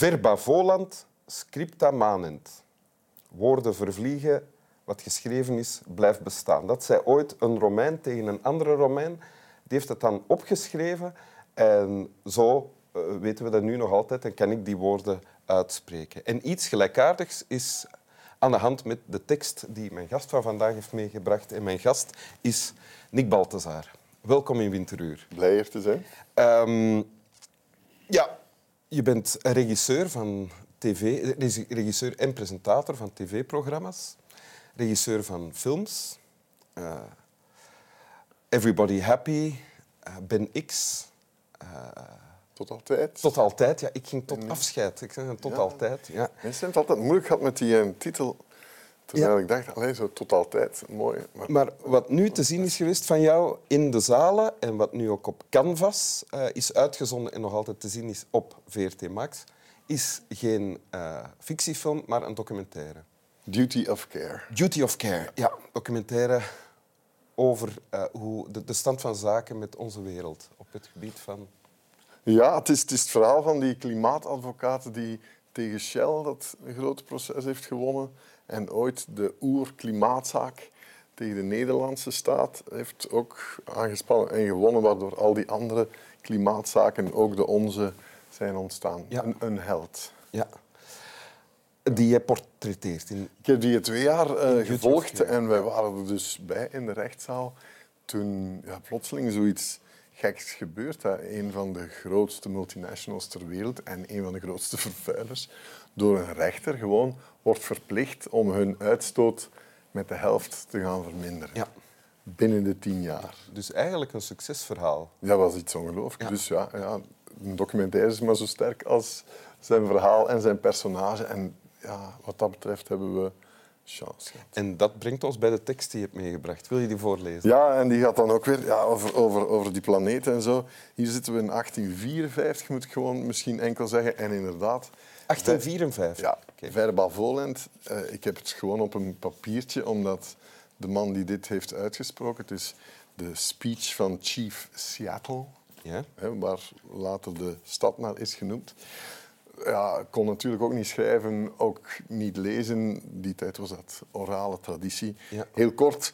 Verba volant, scripta manent. Woorden vervliegen, wat geschreven is, blijft bestaan. Dat zei ooit een Romein tegen een andere Romein. Die heeft het dan opgeschreven en zo eh, weten we dat nu nog altijd en kan ik die woorden uitspreken. En iets gelijkaardigs is aan de hand met de tekst die mijn gast van vandaag heeft meegebracht. En mijn gast is Nick Balthazar. Welkom in Winteruur. Blij hier te zijn. Ehm, ja, je bent regisseur van tv, regisseur en presentator van tv-programma's, regisseur van films, uh, Everybody Happy, uh, Ben X. Uh, tot altijd? Tot altijd, ja. Ik ging tot afscheid. Ik zeg tot altijd. Ja. Mensen hebben het altijd moeilijk gehad met die titel. Terwijl ik dacht, alleen zo tot altijd, mooi. Maar... maar, wat nu te zien is geweest van jou in de zalen en wat nu ook op Canvas uh, is uitgezonden en nog altijd te zien is op VRT Max, is geen uh, fictiefilm, maar een documentaire. Duty of Care. Duty of Care, ja. Documentaire over uh, hoe de, de, stand van zaken met onze wereld op het gebied van... Ja, het is het, is het verhaal van die klimaatadvocaat die tegen Shell dat grote proces heeft gewonnen en ooit de oer-klimaatzaak tegen de Nederlandse staat heeft ook aangespannen en gewonnen, waardoor al die andere klimaatzaken, ook de onze, zijn ontstaan. Ja. Een, een, held. Ja. Die je portretteert. In... Ik heb die twee jaar uh, gevolgd en wij waren er dus bij in de rechtszaal toen ja, plotseling zoiets geks gebeurt. Hè. Een van de grootste multinationals ter wereld en een van de grootste vervuilers door een rechter gewoon wordt verplicht om hun uitstoot met de helft te gaan verminderen. Ja. Binnen de tien jaar. Dus eigenlijk een succesverhaal. Dat was iets ongelooflijks. Dus ja, ja, een documentaire is maar zo sterk als zijn verhaal en zijn personage. En ja, wat dat betreft hebben we chance. En dat brengt ons bij de tekst die je hebt meegebracht. Wil je die voorlezen? Ja, en die gaat dan ook weer ja, over, over, over die planeet en zo. Hier zitten we in 1854, moet ik gewoon misschien enkel zeggen. En inderdaad, 1854? Ja, okay. verba volent. Uh, ik heb het gewoon op een papiertje, omdat de man die dit heeft uitgesproken, het is de speech van Chief Seattle, ja? hè, waar later de stad naar is genoemd. Ja, kon natuurlijk ook niet schrijven, ook niet lezen. Die tijd was dat orale traditie. Ja. Heel kort,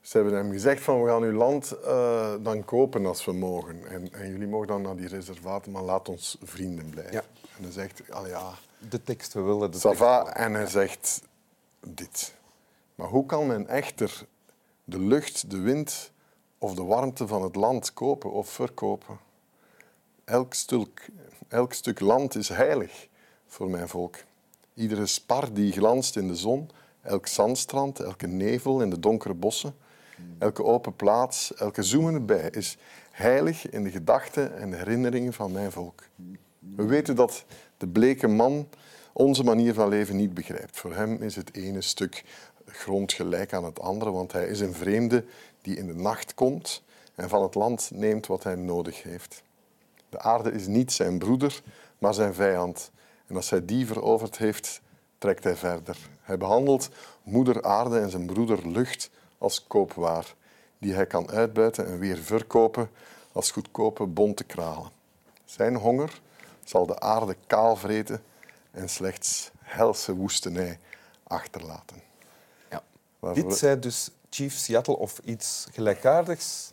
ze hebben hem gezegd van we gaan uw land uh, dan kopen als we mogen. En, en, jullie mogen dan naar die reservaten, maar laat ons vrienden blijven. Ja. En hij zegt, al ja... De tekst, we willen de Sava, tekst. En hij zegt dit. Maar hoe kan men echter de lucht, de wind of de warmte van het land kopen of verkopen? Elk stuk, elk stuk land is heilig voor mijn volk. Iedere spar die glanst in de zon, elk zandstrand, elke nevel in de donkere bossen, elke open plaats, elke zoemende bij is heilig in de gedachten en herinneringen van mijn volk. We weten dat de bleke man onze manier van leven niet begrijpt. Voor hem is het ene stuk grond gelijk aan het andere, want hij is een vreemde die in de nacht komt en van het land neemt wat hij nodig heeft. De aarde is niet zijn broeder, maar zijn vijand. En als hij die veroverd heeft, trekt hij verder. Hij behandelt moeder aarde en zijn broeder lucht als koopwaar, die hij kan uitbuiten en weer verkopen als goedkope bonte kralen. Zijn honger zal de aarde kaal vreten en slechts helse woestenij achterlaten. Ja. Dit zei dus Chief Seattle of iets gelijkaardigs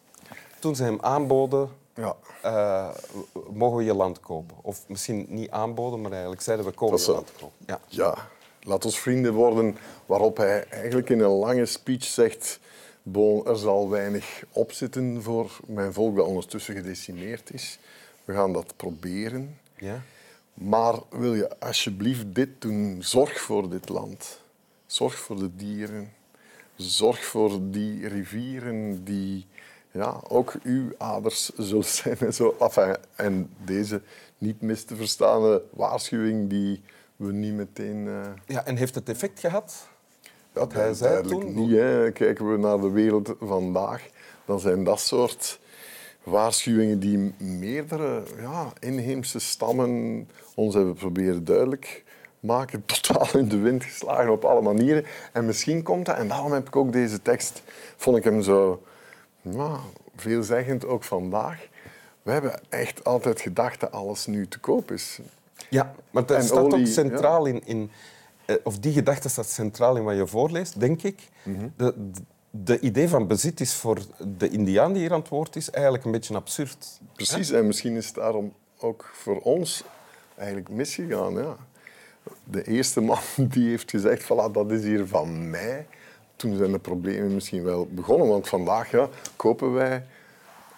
toen ze hem aanboden ja. Uh, mogen we je land kopen. Of misschien niet aanboden, maar eigenlijk zeiden we komen je land kopen. Ja. ja, laat ons vrienden worden. Waarop hij eigenlijk in een lange speech zegt... Bon, er zal weinig opzitten voor mijn volk dat ondertussen gedecimeerd is. We gaan dat proberen. Ja. Maar wil je alsjeblieft dit doen? Zorg voor dit land. Zorg voor de dieren. Zorg voor die rivieren die ja, ook uw aders zullen zijn. En, zo. Enfin, en deze niet mis te verstaande waarschuwing die we niet meteen... Uh... Ja, en heeft het effect gehad? Dat hij zei toen? niet. Hè. Kijken we naar de wereld vandaag, dan zijn dat soort waarschuwingen die meerdere ja, inheemse stammen ons hebben proberen duidelijk maken, totaal in de wind geslagen op alle manieren. En misschien komt dat, en daarom heb ik ook deze tekst, vond ik hem zo ja, veelzeggend ook vandaag. We hebben echt altijd gedacht dat alles nu te koop is. Ja, maar dat En staat olie, ook centraal in, in eh, of die gedachte staat centraal in wat je voorleest, denk ik. Mhm. de, de idee van bezit is voor de Indiaan die hier aan het woord is eigenlijk een beetje absurd. Precies, en misschien is het daarom ook voor ons eigenlijk misgegaan. Ja. De eerste man die heeft gezegd, voilà, dat is hier van mij. Toen zijn de problemen misschien wel begonnen, want vandaag ja, kopen wij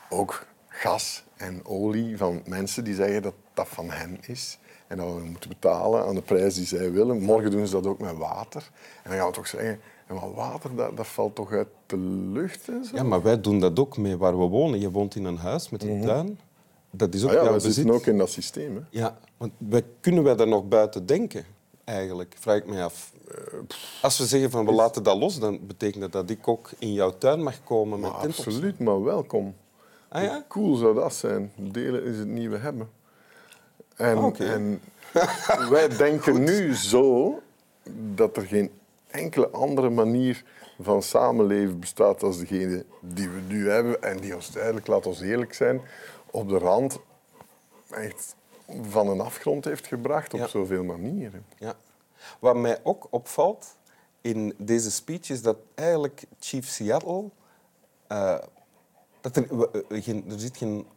ook gas en olie van mensen die zeggen dat dat van hen is. En dat we moeten betalen aan de prijs die zij willen. Morgen doen ze dat ook met water. En dan gaan we toch zeggen, maar water dat, dat valt toch uit de lucht en zo? Ja, maar wij doen dat ook mee waar we wonen. Je woont in een huis met een tuin. Dat is ook Ah ja, we zitten ook in dat systeem. Hè. Ja, want wij, kunnen wij daar nog buiten denken, eigenlijk? Vraag ik me af. Als we zeggen van we laten dat los, dan betekent dat dat ik ook in jouw tuin mag komen met Maar absoluut, maar welkom. Ah ja? Cool zou dat zijn. Delen is het nieuwe hebben. En, Ah, en wij denken nu zo dat er geen enkele andere manier van samenleven bestaat als degene die we nu hebben en die ons eigenlijk, laat ons eerlijk zijn, op de rand echt van een afgrond heeft gebracht op Ja. zoveel manieren. Ja. Wat mij ook opvalt in deze speech is dat eigenlijk Chief Seattle... eh, dat er, eh, geen, er zit geen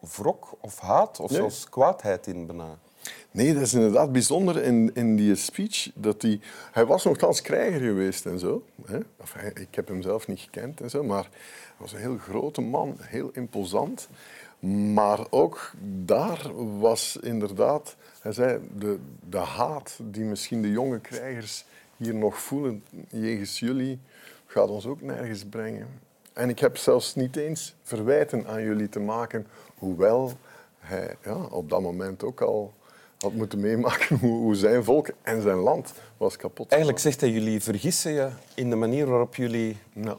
wrok of haat of Nee. zelfs kwaadheid in bijna. Nee, dat is inderdaad bijzonder in, in die speech. Dat hij, was nogthans krijger geweest en zo. Hè? Ik heb hem zelf niet gekend en zo, maar hij was een heel grote man, heel imposant. Maar ook daar was inderdaad, hij zei, de, de haat die misschien de jonge krijgers hier nog voelen jegens jullie, gaat ons ook nergens brengen. En ik heb zelfs niet eens verwijten aan jullie te maken, hoewel hij ja, op dat moment ook al had moeten meemaken hoe, hoe zijn volk en zijn land was kapot. Eigenlijk zegt hij, jullie vergissen je in de manier waarop jullie Ja.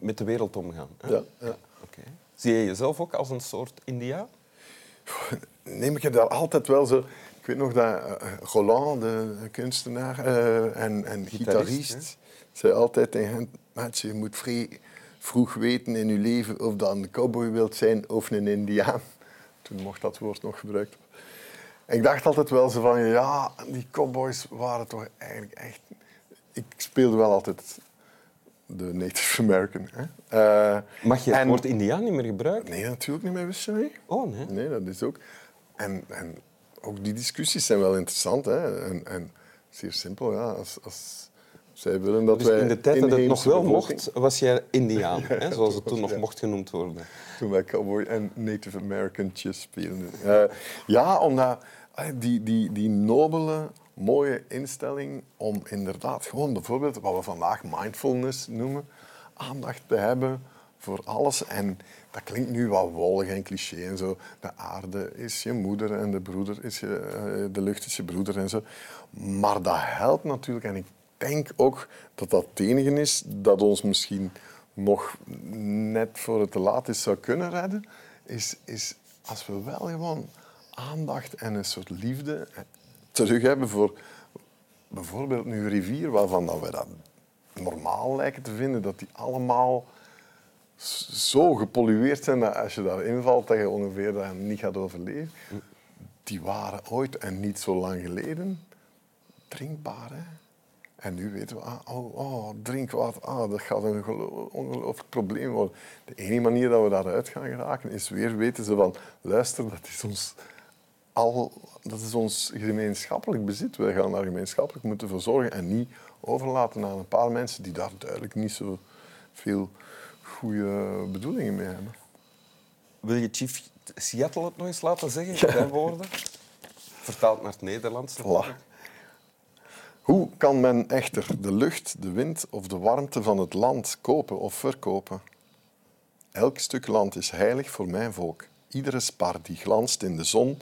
met de wereld omgaan. hè? Ja. Zie je jezelf ook als een soort India? Neem ik het daar altijd wel zo... Ik weet nog dat eh, Roland, de kunstenaar eh, en, en Gitarist, gitarist, zei altijd tegen hem... "Maat, je moet vrij vroeg weten in je leven of dat een cowboy wilt zijn of een indiaan. Toen mocht dat woord nog gebruikt ik dacht altijd wel zo van, ja, die cowboys waren toch eigenlijk echt... Ik speelde wel altijd de Native American. Hè? Eh, Mag je het en- woord Indiaan niet meer gebruiken? Nee, natuurlijk niet meer, wist je niet? Oh, nee. Nee, dat is ook... En, en ook die discussies zijn wel interessant. Hè? En, en zeer simpel, ja. Als, als zij willen dat Dus wij... in de tijd dat het nog wel bevolking- mocht, was jij Indiaan, hè, zoals het was- toen nog ja. mocht genoemd worden. Toen wij cowboy en Native Americantjes speelden. Eh, ja, omdat die, die, die nobele, mooie instelling om inderdaad gewoon bijvoorbeeld wat we vandaag mindfulness noemen, aandacht te hebben voor alles. En dat klinkt nu wat wollig en cliché en zo. De aarde is je moeder en de, broeder is je, eh, de lucht is je broeder en zo. Maar dat helpt natuurlijk. En ik denk ook dat dat het enige is dat ons misschien nog net voor het te laat is zou kunnen redden, is, is als we wel gewoon aandacht en een soort liefde terug hebben voor bijvoorbeeld nu rivier, waarvan dat we dat normaal lijken te vinden, dat die allemaal zo gepollueerd zijn dat als je daarin valt, dat je ongeveer dat niet gaat overleven. Die waren ooit en niet zo lang geleden drinkbaar. En nu weten we, ah, oh, oh, drinkwater, ah, dat gaat een gelo- ongelooflijk probleem worden. De enige manier dat we daaruit gaan geraken is weer weten ze van, luister, dat is ons, al, dat is ons gemeenschappelijk bezit. Wij gaan daar gemeenschappelijk moeten voor zorgen en niet overlaten aan een paar mensen die daar duidelijk niet zo veel goede bedoelingen mee hebben. Wil je Chief Seattle het nog eens laten zeggen in zijn woorden? Vertaald naar het Nederlands. Voilà. Hoe kan men echter de lucht, de wind of de warmte van het land kopen of verkopen? Elk stuk land is heilig voor mijn volk. Iedere spar die glanst in de zon,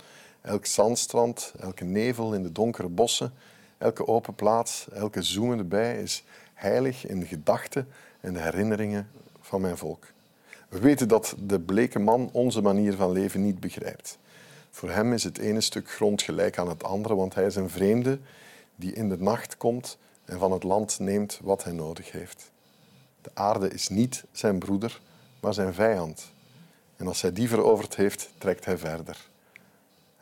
elk zandstrand, elke nevel in de donkere bossen, elke open plaats, elke zoemende bij is heilig in de gedachten en de herinneringen van mijn volk. We weten dat de bleke man onze manier van leven niet begrijpt. Voor hem is het ene stuk grond gelijk aan het andere, want hij is een vreemde die in de nacht komt en van het land neemt wat hij nodig heeft. De aarde is niet zijn broeder, maar zijn vijand. En als hij die veroverd heeft, trekt hij verder.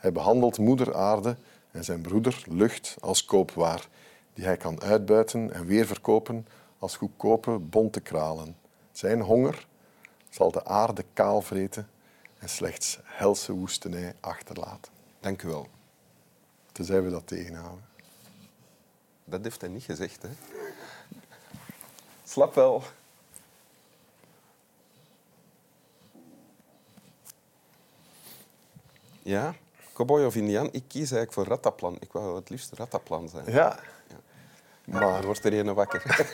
Hij behandelt moeder aarde en zijn broeder lucht als koopwaar, die hij kan uitbuiten en weer verkopen als goedkope bonte kralen. Zijn honger zal de aarde kaal vreten en slechts helse woestenij achterlaten. Dank u wel. Tenzij we dat tegenhouden. Dat heeft hij niet gezegd, hè? Slap wel. Ja, cowboy of indiaan. Ik kies eigenlijk voor Rataplan. Ik wou het liefst Rataplan zijn. Ja, Maar er wordt er een wakker.